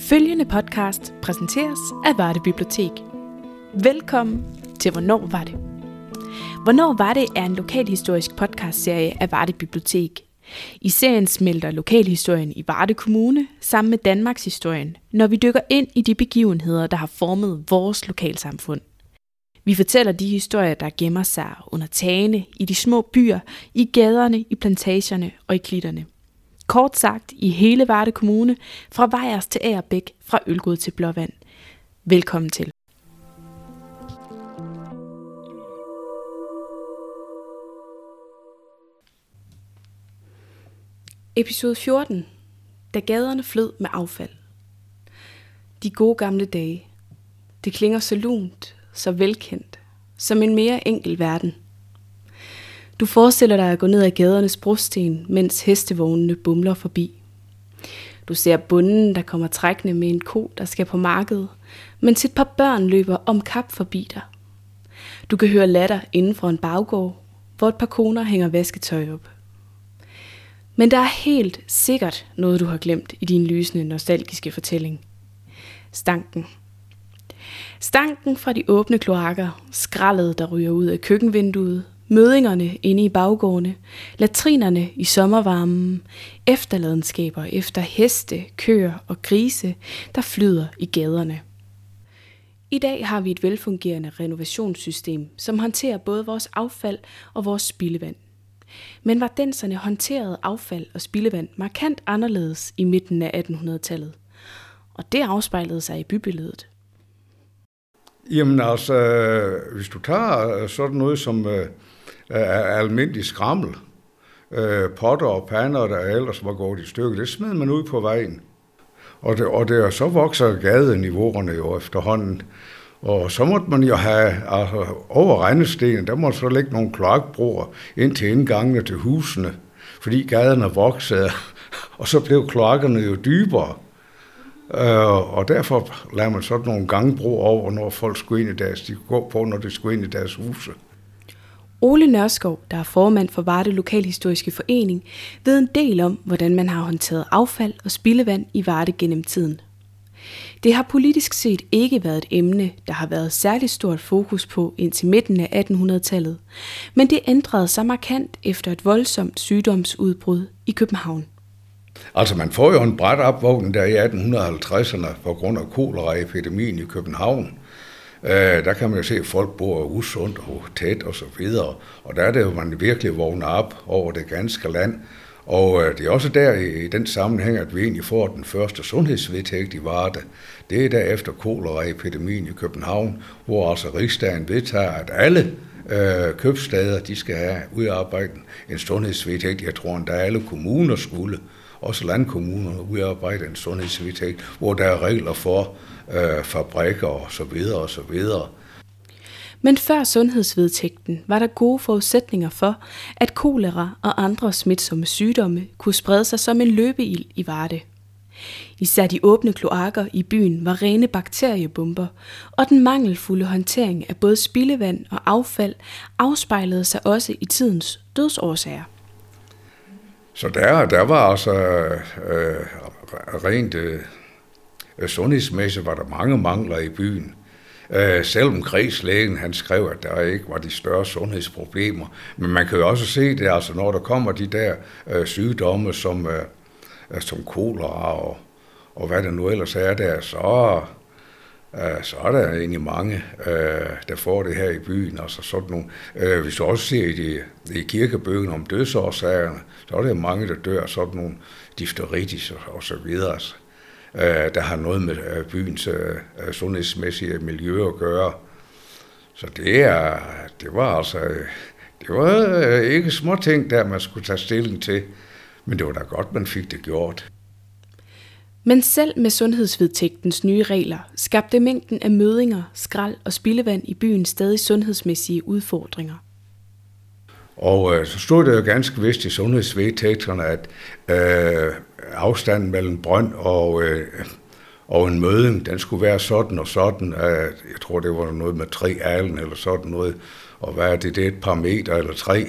Følgende podcast præsenteres af Varde Bibliotek. Velkommen til Hvornår var det? Hvornår var det er en lokalhistorisk podcastserie af Varde Bibliotek. I serien smelter lokalhistorien i Varde Kommune sammen med Danmarks historien, når vi dykker ind i de begivenheder, der har formet vores lokalsamfund. Vi fortæller de historier, der gemmer sig under tagene, i de små byer, i gaderne, i plantagerne og i klitterne – Kort sagt i hele Varde Kommune, fra Vejers til Agerbæk, fra Ølgod til Blåvand. Velkommen til. Episode 14. Da gaderne flød med affald. De gode gamle dage. Det klinger så lunt, så velkendt, som en mere enkel verden – du forestiller dig at gå ned ad gadernes brosten, mens hestevognene bumler forbi. Du ser bunden, der kommer trækkende med en ko, der skal på markedet, mens et par børn løber om kap forbi dig. Du kan høre latter inden for en baggård, hvor et par koner hænger vasketøj op. Men der er helt sikkert noget, du har glemt i din lysende, nostalgiske fortælling. Stanken. Stanken fra de åbne kloakker, skraldet, der ryger ud af køkkenvinduet, mødingerne inde i baggårdene, latrinerne i sommervarmen, efterladenskaber efter heste, køer og grise, der flyder i gaderne. I dag har vi et velfungerende renovationssystem, som håndterer både vores affald og vores spildevand. Men var denserne håndterede affald og spildevand markant anderledes i midten af 1800-tallet. Og det afspejlede sig i bybilledet. Jamen altså, øh, hvis du tager sådan noget som øh, af almindelig skrammel. Øh, potter og pander, der ellers var gået i stykker, det smed man ud på vejen. Og, det, og det, så vokser gadeniveauerne jo efterhånden. Og så måtte man jo have, altså over regnestenen, der måtte så lægge nogle kloakbroer ind til indgangene til husene, fordi gaderne voksede, og så blev kloakkerne jo dybere. Øh, og derfor lader man sådan nogle gangbroer over, når folk skulle ind i deres, de kunne gå på, når de skulle ind i deres huse. Ole Nørskov, der er formand for Varde Lokalhistoriske Forening, ved en del om, hvordan man har håndteret affald og spildevand i Varde gennem tiden. Det har politisk set ikke været et emne, der har været særligt stort fokus på indtil midten af 1800-tallet, men det ændrede sig markant efter et voldsomt sygdomsudbrud i København. Altså man får jo en bræt opvågning der i 1850'erne på grund af koleraepidemien i København. Øh, der kan man jo se, at folk bor usundt og tæt og så videre. Og der er det jo, man virkelig vågner op over det ganske land. Og øh, det er også der i, i den sammenhæng, at vi egentlig får den første sundhedsvedtægt i Varde. Det er derefter koleraepidemien i København, hvor altså rigsdagen vedtager, at alle øh, købstader, de skal have udarbejdet en sundhedsvedtægt. Jeg tror, endda alle kommuner skulle, også landkommunerne udarbejde en sundhedsvedtægt, hvor der er regler for, øh, fabrikker og så videre og så videre. Men før sundhedsvedtægten var der gode forudsætninger for, at kolera og andre smitsomme sygdomme kunne sprede sig som en løbeild i Varde. Især de åbne kloakker i byen var rene bakteriebomber, og den mangelfulde håndtering af både spildevand og affald afspejlede sig også i tidens dødsårsager. Så der, der var altså øh, rent øh, sundhedsmæssigt var der mange mangler i byen. Øh, selvom kredslægen han skrev, at der ikke var de større sundhedsproblemer. Men man kan jo også se det, altså når der kommer de der øh, sygdomme som, øh, øh som kolera og, og hvad det nu ellers er der, så, øh, Øh, så er der egentlig mange, øh, der får det her i byen. Altså sådan nogle, øh, hvis du også ser i, de, i kirkebøgen om dødsårsagerne, så er der mange, der dør sådan nogle difteritis og, så videre. Der har noget med byens sundhedsmæssige miljø at gøre. Så det, er, det var altså det var ikke små ting, der man skulle tage stilling til, men det var da godt, man fik det gjort. Men selv med sundhedsvedtægtens nye regler skabte mængden af mødinger, skrald og spildevand i byen stadig sundhedsmæssige udfordringer. Og øh, så stod det jo ganske vist i sundhedsvedtægterne, at øh, afstanden mellem brønd og, øh, og en møding, den skulle være sådan og sådan. At, jeg tror, det var noget med tre alen eller sådan noget. Og hvad er det? Det er et par meter eller tre.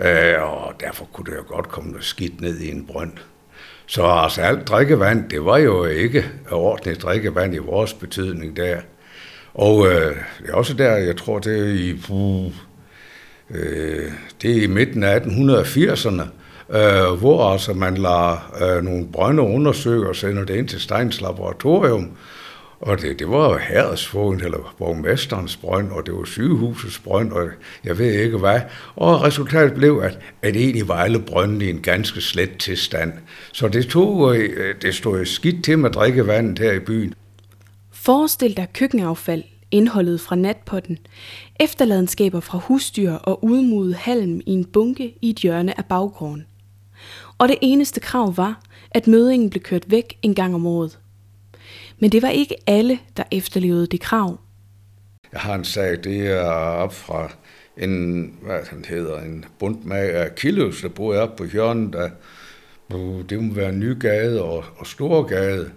Øh, og derfor kunne det jo godt komme noget skidt ned i en brønd. Så altså alt drikkevand, det var jo ikke ordentligt drikkevand i vores betydning der. Og øh, det er også der, jeg tror, det er i, puh, øh, det er i midten af 1880'erne, øh, hvor altså man lader øh, nogle brønde undersøge og sender det ind til Steins laboratorium, og det, det var herredsfogen, eller borgmesterens brønd, og det var sygehusets brønd, og jeg ved ikke hvad. Og resultatet blev, at, at egentlig var alle brøndene i en ganske slet tilstand. Så det, tog, øh, det stod skidt til med drikkevandet her i byen. Forestil dig køkkenaffald, indholdet fra natpotten, efterladenskaber fra husdyr og udmudet halm i en bunke i et hjørne af baggården. Og det eneste krav var, at mødingen blev kørt væk en gang om året. Men det var ikke alle, der efterlevede det krav. Jeg har en sag, det er op fra en, hvad han hedder, en bundmag med Killus, der boede op på hjørnet af, uh, det må være Nygade og, og Storgade.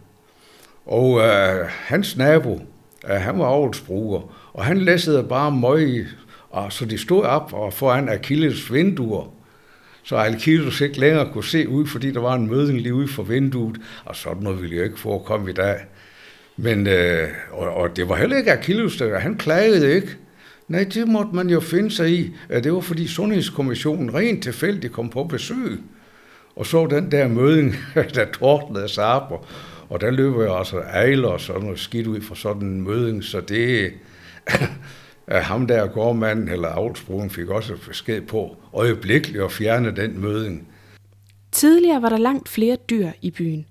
Og øh, hans nabo, øh, han var avlsbruger, og han læssede bare møg, og så de stod op og foran Achilles vinduer, så Achilles ikke længere kunne se ud, fordi der var en møding lige ude for vinduet, og sådan noget ville jo ikke forekomme i dag. Men, øh, og, og det var heller ikke Achilles, der, han klagede ikke. Nej, det måtte man jo finde sig i. Det var fordi Sundhedskommissionen rent tilfældigt kom på besøg, og så den der møding, der tordnede sig op, og, og der løber jeg altså ejler og sådan noget skidt ud fra sådan en møding, så det er ham der gårdmanden eller avlsbrugen fik også besked på øjeblikkeligt at fjerne den møding. Tidligere var der langt flere dyr i byen,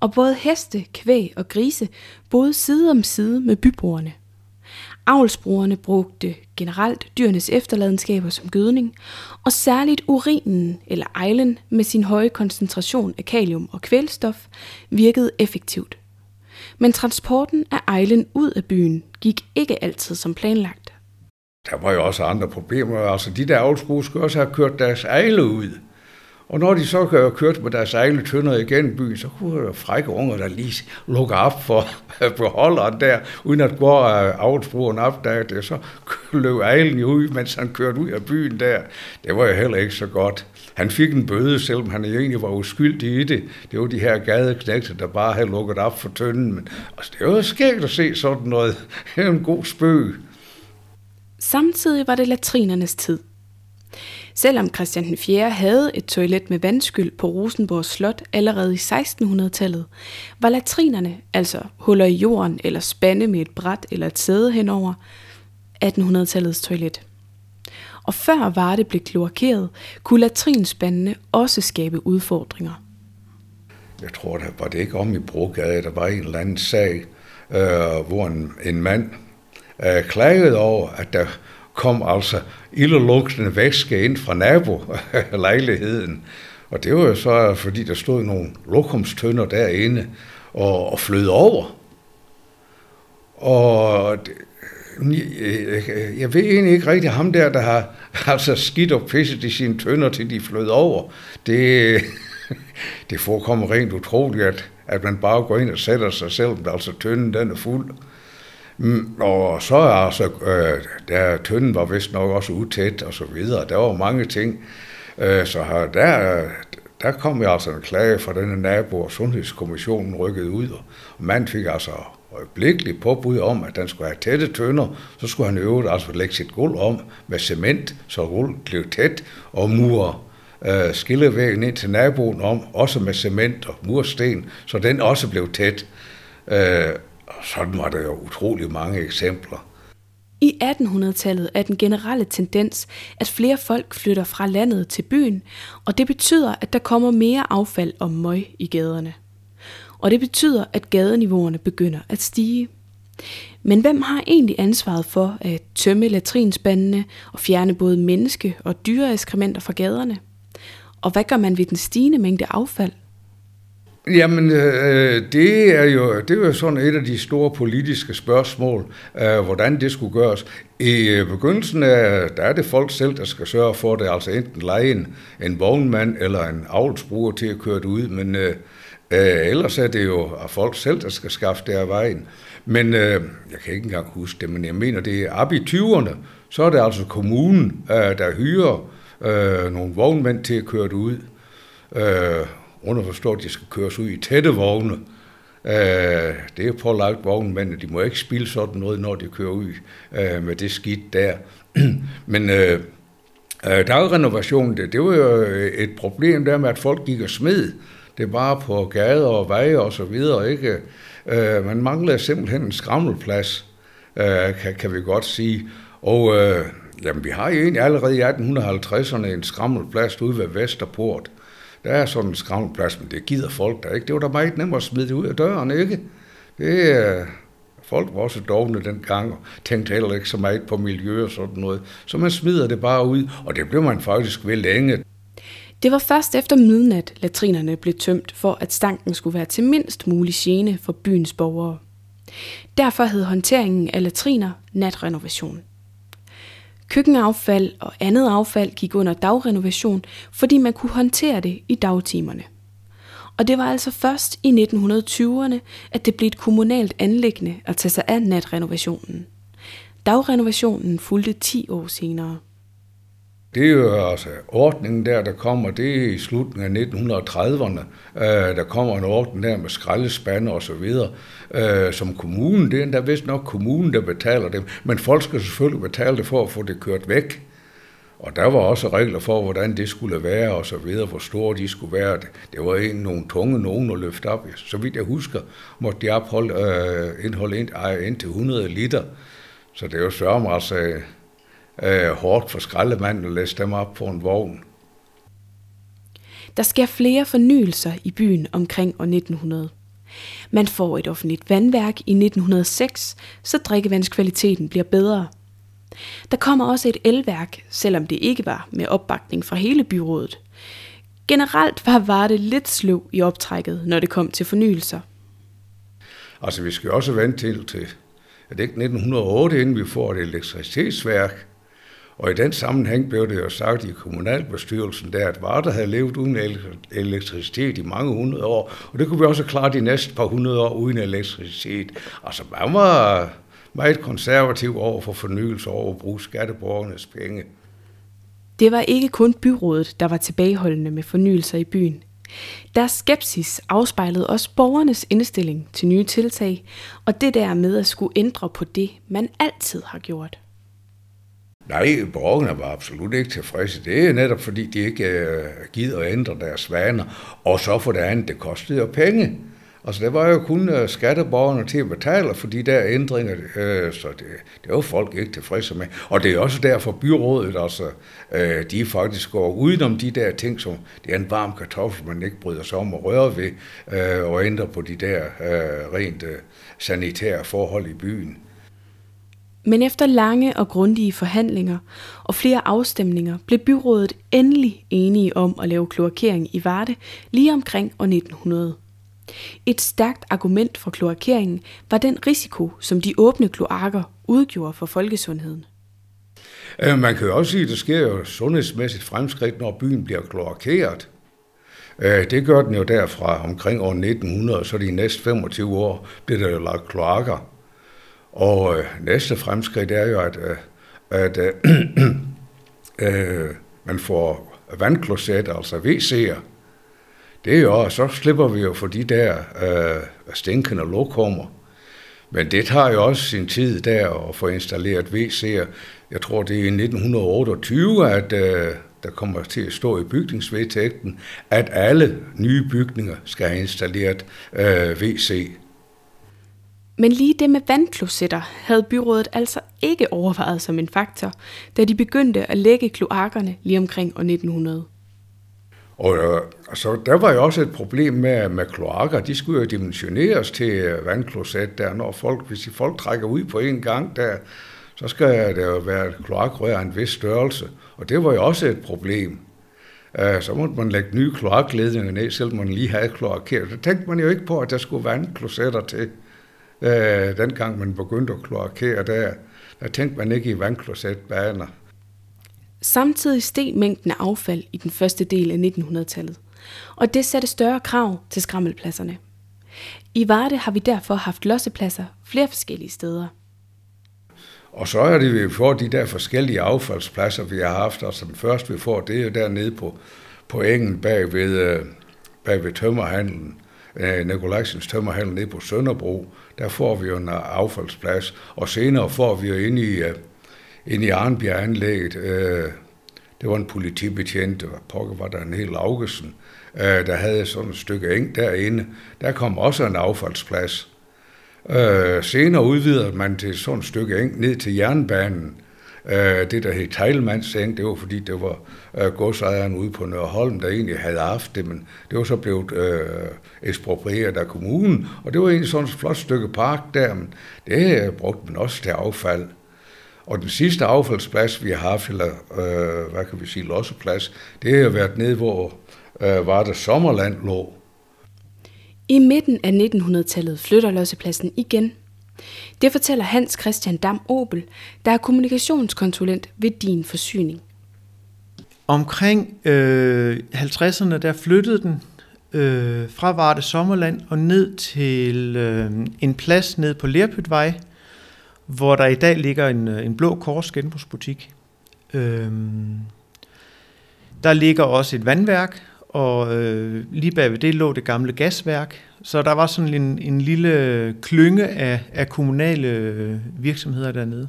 og både heste, kvæg og grise boede side om side med bybrugerne. Avlsbrugerne brugte generelt dyrenes efterladenskaber som gødning, og særligt urinen eller ejlen med sin høje koncentration af kalium og kvælstof virkede effektivt. Men transporten af ejlen ud af byen gik ikke altid som planlagt. Der var jo også andre problemer. Altså de der avlsbrug skulle også have kørt deres ejle ud. Og når de så kørte med deres egne tønder igen byen, så kunne der frække unger, der lige lukke op for beholderen der, uden at gå af avlsbrugeren opdagede det. Så løb ejlen jo ud, mens han kørte ud af byen der. Det var jo heller ikke så godt. Han fik en bøde, selvom han egentlig var uskyldig i det. Det var de her gadeknægte, der bare havde lukket op for tønden. Men altså, det var skægt at se sådan noget. Det en god spøg. Samtidig var det latrinernes tid. Selvom Christian den 4. havde et toilet med vandskyld på Rosenborg Slot allerede i 1600-tallet, var latrinerne, altså huller i jorden eller spande med et bræt eller et sæde henover, 1800-tallets toilet. Og før Varde blev kloakeret, kunne latrinspandene også skabe udfordringer. Jeg tror, der var det ikke om i Brogade, der var en eller anden sag, øh, hvor en, en mand øh, klagede over, at der kom altså ildelugtende væske ind fra nabolejligheden. Og det var jo så, fordi der stod nogle lokumstønder derinde og, og flød over. Og det, jeg ved egentlig ikke rigtigt ham der, der har altså skidt og pisset i sine tønder, til de flød over. Det, det forekommer rent utroligt, at, at man bare går ind og sætter sig selv, altså tønden den er fuld. Mm, og så er altså, øh, der tynden var vist nok også utæt og så videre. Der var mange ting. Øh, så her, der, der kom jeg altså en klage fra denne nabo, og Sundhedskommissionen rykkede ud, og man fik altså øjeblikkeligt påbud om, at den skulle have tætte tønder, så skulle han øve altså lægge sit gulv om med cement, så gulvet blev tæt, og mure øh, skillevæggen ind til naboen om, også med cement og mursten, så den også blev tæt. Øh, sådan var der jo utrolig mange eksempler. I 1800-tallet er den generelle tendens, at flere folk flytter fra landet til byen, og det betyder, at der kommer mere affald og møg i gaderne. Og det betyder, at gadeniveauerne begynder at stige. Men hvem har egentlig ansvaret for at tømme latrinspandene og fjerne både menneske- og dyreeskrementer fra gaderne? Og hvad gør man ved den stigende mængde affald? Jamen, øh, det, er jo, det er jo sådan et af de store politiske spørgsmål, øh, hvordan det skulle gøres. I øh, begyndelsen af, der er det folk selv, der skal sørge for det, altså enten lege en, en vognmand eller en avlsbruger til at køre det ud, men øh, øh, ellers er det jo folk selv, der skal skaffe det af vejen. Men øh, jeg kan ikke engang huske det, men jeg mener, det er op i 20'erne, så er det altså kommunen, øh, der hyrer øh, nogle vognmænd til at køre det ud. Øh, underforstået, at de skal køres ud i tætte vogne. Øh, det er pålagt vognmændene, de må ikke spille sådan noget, når de kører ud øh, med det skidt der. Men øh, øh, dagrenovation, det, det var jo øh, et problem der med, at folk gik og smed. Det var på gader og veje og så videre, ikke? Øh, man manglede simpelthen en skrammelplads, øh, kan, kan vi godt sige. Og øh, jamen, vi har jo egentlig allerede i 1850'erne en skrammelplads ude ved Vesterport. Der er sådan en skravlplads, men det gider folk der ikke. Det var da meget nemmere at smide det ud af døren, ikke? Det, øh, folk var også dogne dengang, og tænkte heller ikke så meget på miljø og sådan noget. Så man smider det bare ud, og det blev man faktisk ved længe. Det var først efter midnat, latrinerne blev tømt, for at stanken skulle være til mindst mulig gene for byens borgere. Derfor hed håndteringen af latriner natrenovation. Køkkenaffald og andet affald gik under dagrenovation, fordi man kunne håndtere det i dagtimerne. Og det var altså først i 1920'erne, at det blev et kommunalt anlæggende at tage sig af natrenovationen. Dagrenovationen fulgte 10 år senere. Det er jo altså ordningen der, der kommer, det er i slutningen af 1930'erne. Øh, der kommer en ordning der med skraldespande og så videre, øh, som kommunen, det er endda vist nok kommunen, der betaler det, men folk skal selvfølgelig betale det for at få det kørt væk. Og der var også regler for, hvordan det skulle være og så videre, hvor store de skulle være. Det var en nogle tunge nogen at løfte op. Så vidt jeg husker, måtte de opholde, øh, indholde ind, ind til 100 liter. Så det er jo sørme altså øh, hårdt for skraldemanden at læse dem op på en vogn. Der sker flere fornyelser i byen omkring år 1900. Man får et offentligt vandværk i 1906, så drikkevandskvaliteten bliver bedre. Der kommer også et elværk, selvom det ikke var med opbakning fra hele byrådet. Generelt var Varde lidt sløv i optrækket, når det kom til fornyelser. Altså, vi skal også vente til, til er det ikke 1908, inden vi får et elektricitetsværk. Og i den sammenhæng blev det jo sagt i kommunalbestyrelsen, der, at Varde havde levet uden elektricitet i mange hundrede år, og det kunne vi også klare de næste par hundrede år uden elektricitet. Altså man var meget konservativ over for fornyelse over at bruge skatteborgernes penge. Det var ikke kun byrådet, der var tilbageholdende med fornyelser i byen. Deres skepsis afspejlede også borgernes indstilling til nye tiltag, og det der med at skulle ændre på det, man altid har gjort. Nej, borgerne var absolut ikke tilfredse. Det er netop fordi, de ikke øh, gider at ændre deres vaner. Og så for det andet, det kostede jo penge. Altså, det var jo kun øh, skatteborgerne til at betale for de der ændringer, øh, så det, det var folk ikke tilfredse med. Og det er også derfor byrådet, altså, øh, de faktisk går udenom de der ting, som det er en varm kartoffel, man ikke bryder sig om at røre ved, øh, og ændre på de der øh, rent øh, sanitære forhold i byen. Men efter lange og grundige forhandlinger og flere afstemninger blev byrådet endelig enige om at lave kloakering i Varde lige omkring år 1900. Et stærkt argument for kloakeringen var den risiko, som de åbne kloakker udgjorde for folkesundheden. Øh, man kan jo også sige, at der sker jo sundhedsmæssigt fremskridt, når byen bliver kloakeret. Øh, det gør den jo derfra omkring år 1900, så de næste 25 år bliver der jo lagt kloakker. Og øh, næste fremskridt er jo, at, øh, at øh, øh, man får vandklosetter, altså WC'er. Det er jo, så slipper vi jo for de der øh, stinkende lokummer. Men det tager jo også sin tid der at få installeret WC'er. Jeg tror, det er i 1928, at øh, der kommer til at stå i bygningsvedtægten, at alle nye bygninger skal have installeret øh, WC. Men lige det med vandklosetter havde byrådet altså ikke overvejet som en faktor, da de begyndte at lægge kloakkerne lige omkring år 1900. Og øh, så der var jo også et problem med, med kloakker. De skulle jo dimensioneres til øh, der, når folk, hvis de folk trækker ud på en gang der, så skal der jo være et kloakrør af en vis størrelse. Og det var jo også et problem. Uh, så måtte man lægge nye kloakledninger ned, selvom man lige havde kloakeret. Det tænkte man jo ikke på, at der skulle vandklosetter til. Øh, dengang man begyndte at kloakere der, der tænkte man ikke i vandklosetbaner. Samtidig steg mængden af affald i den første del af 1900-tallet, og det satte større krav til skrammelpladserne. I Varde har vi derfor haft lossepladser flere forskellige steder. Og så er det, vi får de der forskellige affaldspladser, vi har haft. Altså den første, vi får, det er jo dernede på, på engen bag ved, øh, bag ved tømmerhandlen, Øh, Nikolajsens tømmerhandel nede på Sønderbro, der får vi jo en øh, affaldsplads, og senere får vi jo ind i, øh, ind i Arnbjerg-anlægget, det var en politibetjent, og pokker var der en hel Augesen, der havde sådan et stykke eng derinde. Der kom også en affaldsplads. Senere udvidede man til sådan et stykke eng ned til jernbanen, Øh, det, der hed Teilmannseng, det var fordi, det var øh, godsejeren ude på Nørholm, der egentlig havde haft det, men det var så blevet øh, eksproprieret af kommunen, og det var egentlig sådan et flot stykke park der, men det øh, brugte man også til affald. Og den sidste affaldsplads, vi har haft, eller øh, hvad kan vi sige, losseplads, det har været nede, hvor øh, var der Sommerland lå. I midten af 1900-tallet flytter lossepladsen igen det fortæller Hans Christian Dam Obel, der er kommunikationskonsulent ved Din Forsyning. Omkring øh, 50'erne, der flyttede den øh, fra Varde Sommerland og ned til øh, en plads ned på Lerpytvej, hvor der i dag ligger en, øh, en blå kors genbrugsbutik. Øh, der ligger også et vandværk, og øh, lige bagved det lå det gamle gasværk, så der var sådan en, en lille klynge af, af kommunale øh, virksomheder dernede.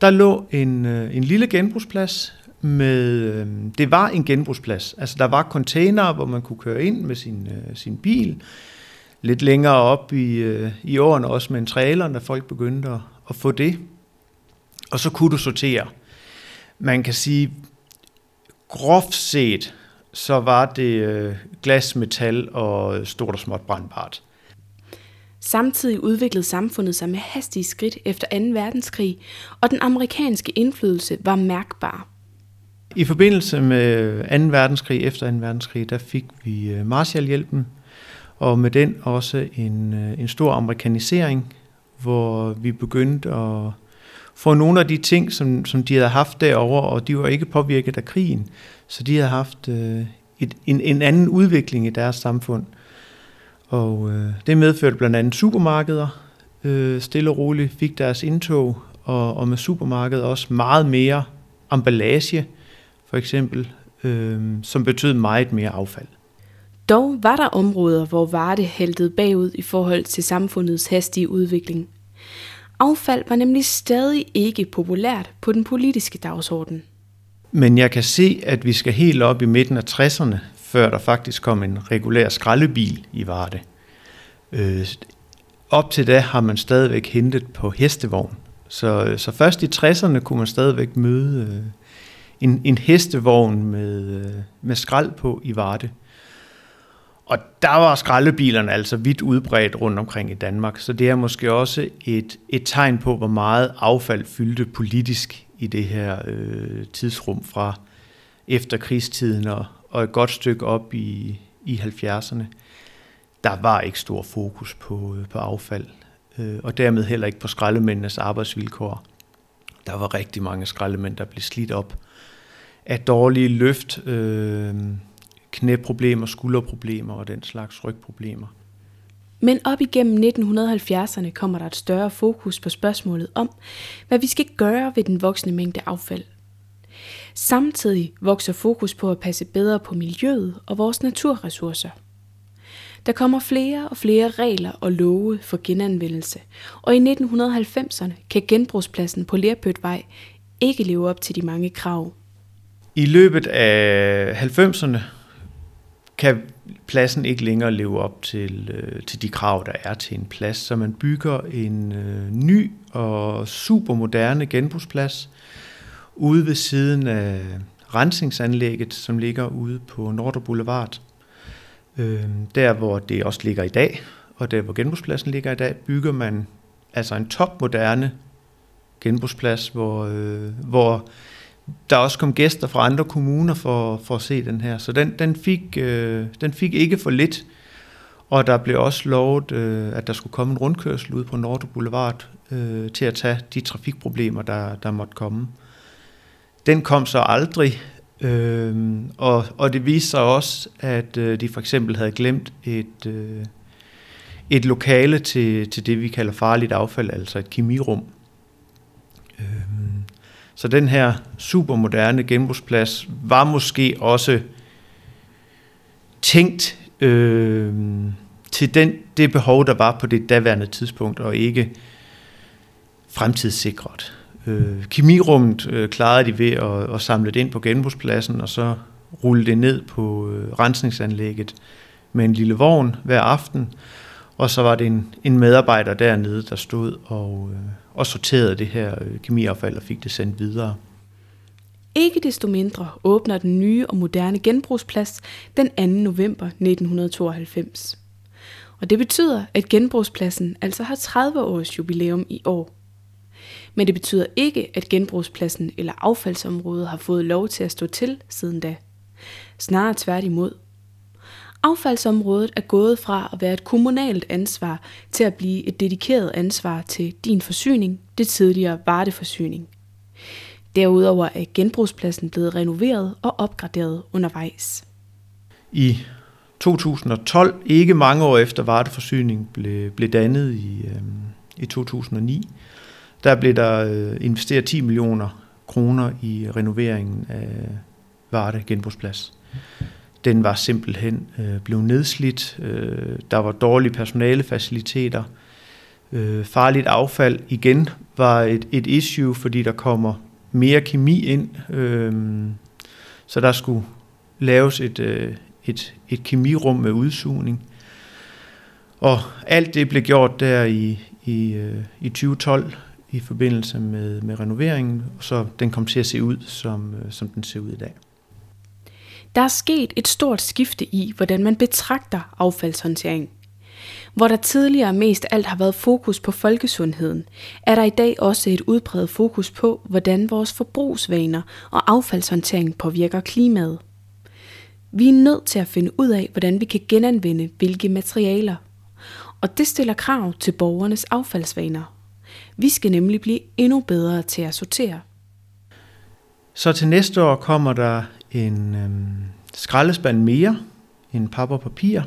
Der lå en, øh, en lille genbrugsplads med, øh, det var en genbrugsplads. Altså der var container, hvor man kunne køre ind med sin, øh, sin bil. Lidt længere op i, øh, i årene også med en trailer, når folk begyndte at, at få det. Og så kunne du sortere. Man kan sige, groft set, så var det øh, glas, metal og stort og småt brandbart. Samtidig udviklede samfundet sig med hastige skridt efter 2. verdenskrig, og den amerikanske indflydelse var mærkbar. I forbindelse med 2. verdenskrig, efter 2. verdenskrig, der fik vi øh, Marshallhjælpen, og med den også en, øh, en stor amerikanisering, hvor vi begyndte at for nogle af de ting, som, som de havde haft derover, og de var ikke påvirket af krigen, så de havde haft øh, et, en, en anden udvikling i deres samfund. Og øh, det medførte blandt andet supermarkeder, øh, stille og roligt fik deres indtog, og, og med supermarkedet også meget mere emballage, for eksempel, øh, som betød meget mere affald. Dog var der områder, hvor Varde hældede bagud i forhold til samfundets hastige udvikling. Affald var nemlig stadig ikke populært på den politiske dagsorden. Men jeg kan se, at vi skal helt op i midten af 60'erne, før der faktisk kom en regulær skraldebil i Varde. Øh, op til da har man stadigvæk hentet på hestevogn. Så, øh, så først i 60'erne kunne man stadigvæk møde øh, en, en hestevogn med, øh, med skrald på i Varde. Og der var skraldebilerne altså vidt udbredt rundt omkring i Danmark, så det er måske også et, et tegn på, hvor meget affald fyldte politisk i det her øh, tidsrum fra efterkrigstiden og, og et godt stykke op i, i 70'erne. Der var ikke stor fokus på, øh, på affald, øh, og dermed heller ikke på skraldemændenes arbejdsvilkår. Der var rigtig mange skraldemænd, der blev slidt op af dårlige løft, øh, knæproblemer, skulderproblemer og den slags rygproblemer. Men op igennem 1970'erne kommer der et større fokus på spørgsmålet om, hvad vi skal gøre ved den voksne mængde affald. Samtidig vokser fokus på at passe bedre på miljøet og vores naturressourcer. Der kommer flere og flere regler og love for genanvendelse, og i 1990'erne kan genbrugspladsen på Lerpøtvej ikke leve op til de mange krav. I løbet af 90'erne kan pladsen ikke længere leve op til, øh, til de krav, der er til en plads. Så man bygger en øh, ny og super moderne genbrugsplads ude ved siden af rensningsanlægget, som ligger ude på Nordre Boulevard. Øh, der, hvor det også ligger i dag, og der, hvor genbrugspladsen ligger i dag, bygger man altså en topmoderne genbrugsplads, hvor, øh, hvor der også kom gæster fra andre kommuner for, for at se den her. Så den, den, fik, øh, den fik ikke for lidt. Og der blev også lovet, øh, at der skulle komme en rundkørsel ud på Nordre Boulevard øh, til at tage de trafikproblemer, der, der måtte komme. Den kom så aldrig, øh, og, og det viste sig også, at øh, de for eksempel havde glemt et, øh, et lokale til, til det, vi kalder farligt affald, altså et kemirum. Øh, så den her supermoderne genbrugsplads var måske også tænkt øh, til den, det behov, der var på det daværende tidspunkt, og ikke fremtidssikret. Øh, kemirummet øh, klarede de ved at, at samle det ind på genbrugspladsen, og så rulle det ned på øh, rensningsanlægget med en lille vogn hver aften, og så var det en, en medarbejder dernede, der stod og, øh, og sorterede det her øh, kemiaffald og fik det sendt videre. Ikke desto mindre åbner den nye og moderne genbrugsplads den 2. november 1992. Og det betyder, at genbrugspladsen altså har 30 års jubilæum i år. Men det betyder ikke, at genbrugspladsen eller affaldsområdet har fået lov til at stå til siden da. Snarere tværtimod. Affaldsområdet er gået fra at være et kommunalt ansvar til at blive et dedikeret ansvar til din forsyning, det tidligere varteforsyning. Derudover er genbrugspladsen blevet renoveret og opgraderet undervejs. I 2012, ikke mange år efter varteforsyning blev, blev dannet i, øh, i 2009, der blev der øh, investeret 10 millioner kroner i renoveringen af Varte genbrugsplads. Den var simpelthen øh, blevet nedslidt. Øh, der var dårlige personalefaciliteter. Øh, farligt affald igen var et, et issue, fordi der kommer mere kemi ind. Øh, så der skulle laves et, øh, et, et kemirum med udsugning. Og alt det blev gjort der i, i, øh, i 2012 i forbindelse med, med renoveringen, så den kom til at se ud, som, øh, som den ser ud i dag. Der er sket et stort skifte i, hvordan man betragter affaldshåndtering. Hvor der tidligere mest alt har været fokus på folkesundheden, er der i dag også et udbredt fokus på, hvordan vores forbrugsvaner og affaldshåndtering påvirker klimaet. Vi er nødt til at finde ud af, hvordan vi kan genanvende hvilke materialer. Og det stiller krav til borgernes affaldsvaner. Vi skal nemlig blive endnu bedre til at sortere. Så til næste år kommer der en øh, skraldespand mere, en pap og papir,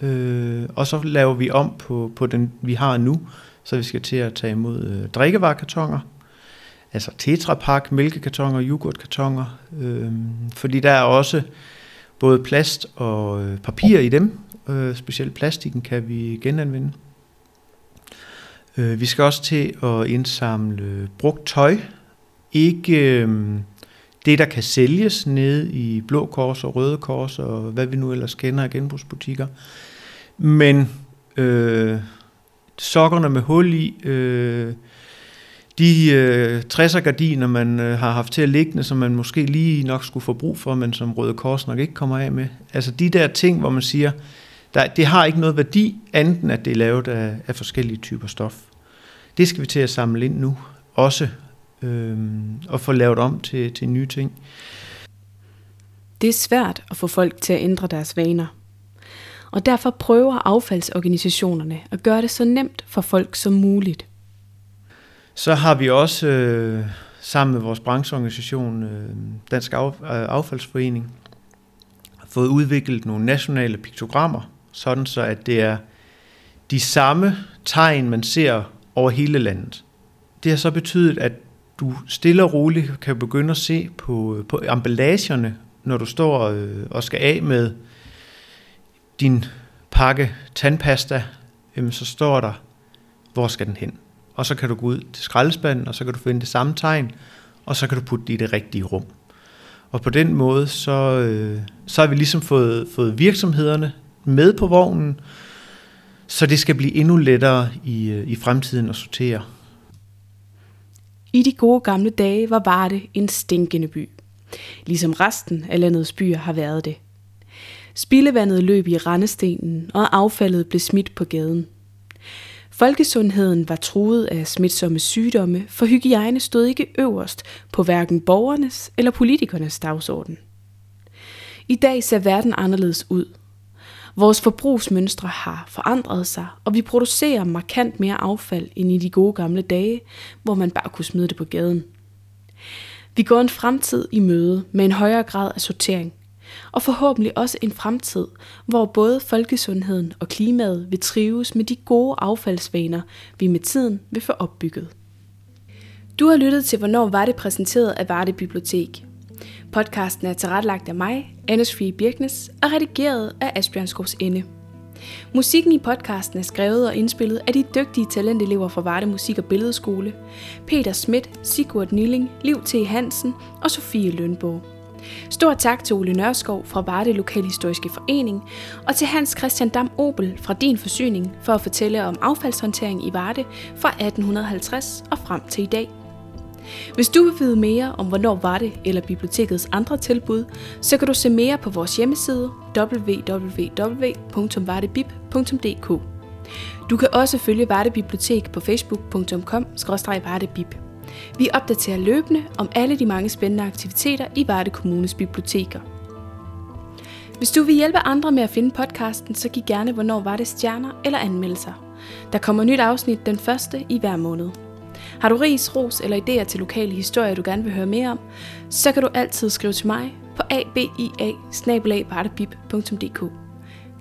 øh, og så laver vi om på, på den, vi har nu, så vi skal til at tage imod øh, drikkevarekartoner, altså tetrapak, mælkekartoner, yoghurtkartoner, øh, fordi der er også både plast og øh, papir i dem, øh, specielt plastikken kan vi genanvende. Øh, vi skal også til at indsamle brugt tøj, ikke øh, det, der kan sælges nede i Blå Kors og Røde Kors og hvad vi nu ellers kender af genbrugsbutikker. Men øh, sokkerne med hul i, øh, de øh, 60'er gardiner, man øh, har haft til at liggende, som man måske lige nok skulle få brug for, men som Røde Kors nok ikke kommer af med. Altså de der ting, hvor man siger, der, det har ikke noget værdi, andet at det er lavet af, af forskellige typer stof. Det skal vi til at samle ind nu, også øh, og få lavet om til, til nye ting. Det er svært at få folk til at ændre deres vaner. Og derfor prøver affaldsorganisationerne at gøre det så nemt for folk som muligt. Så har vi også øh, sammen med vores brancheorganisation, øh, Dansk øh, Affaldsforening, fået udviklet nogle nationale piktogrammer, sådan så at det er de samme tegn, man ser over hele landet. Det har så betydet, at du stille og roligt kan begynde at se på, på emballagerne, når du står øh, og skal af med din pakke tandpasta, jamen så står der, hvor skal den hen? Og så kan du gå ud til skraldespanden, og så kan du finde det samme tegn, og så kan du putte det i det rigtige rum. Og på den måde, så, øh, så har vi ligesom fået, fået virksomhederne med på vognen, så det skal blive endnu lettere i, øh, i fremtiden at sortere. I de gode gamle dage var Varde en stinkende by, ligesom resten af landets byer har været det. Spildevandet løb i rendestenen, og affaldet blev smidt på gaden. Folkesundheden var truet af smitsomme sygdomme, for hygiejne stod ikke øverst på hverken borgernes eller politikernes dagsorden. I dag ser verden anderledes ud. Vores forbrugsmønstre har forandret sig, og vi producerer markant mere affald end i de gode gamle dage, hvor man bare kunne smide det på gaden. Vi går en fremtid i møde med en højere grad af sortering, og forhåbentlig også en fremtid, hvor både folkesundheden og klimaet vil trives med de gode affaldsvaner, vi med tiden vil få opbygget. Du har lyttet til, hvornår var det præsenteret af Varde Bibliotek. Podcasten er tilrettelagt af mig, Anders Fie Birknes, og redigeret af Asbjørn Ende. Musikken i podcasten er skrevet og indspillet af de dygtige talentelever fra Varde Musik- og Billedskole, Peter Schmidt, Sigurd Nilling, Liv T. Hansen og Sofie Lønborg. Stor tak til Ole Nørskov fra Varde Lokalhistoriske Forening og til Hans Christian Dam Obel fra Din Forsyning for at fortælle om affaldshåndtering i Varde fra 1850 og frem til i dag. Hvis du vil vide mere om, hvornår var det eller bibliotekets andre tilbud, så kan du se mere på vores hjemmeside www.vardebib.dk. Du kan også følge Varde Bibliotek på facebook.com-vardebib. Vi opdaterer løbende om alle de mange spændende aktiviteter i Varde Kommunes biblioteker. Hvis du vil hjælpe andre med at finde podcasten, så giv gerne Hvornår var det stjerner eller anmeldelser. Der kommer nyt afsnit den første i hver måned. Har du ris, ros eller idéer til lokale historier, du gerne vil høre mere om, så kan du altid skrive til mig på abia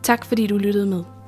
Tak fordi du lyttede med.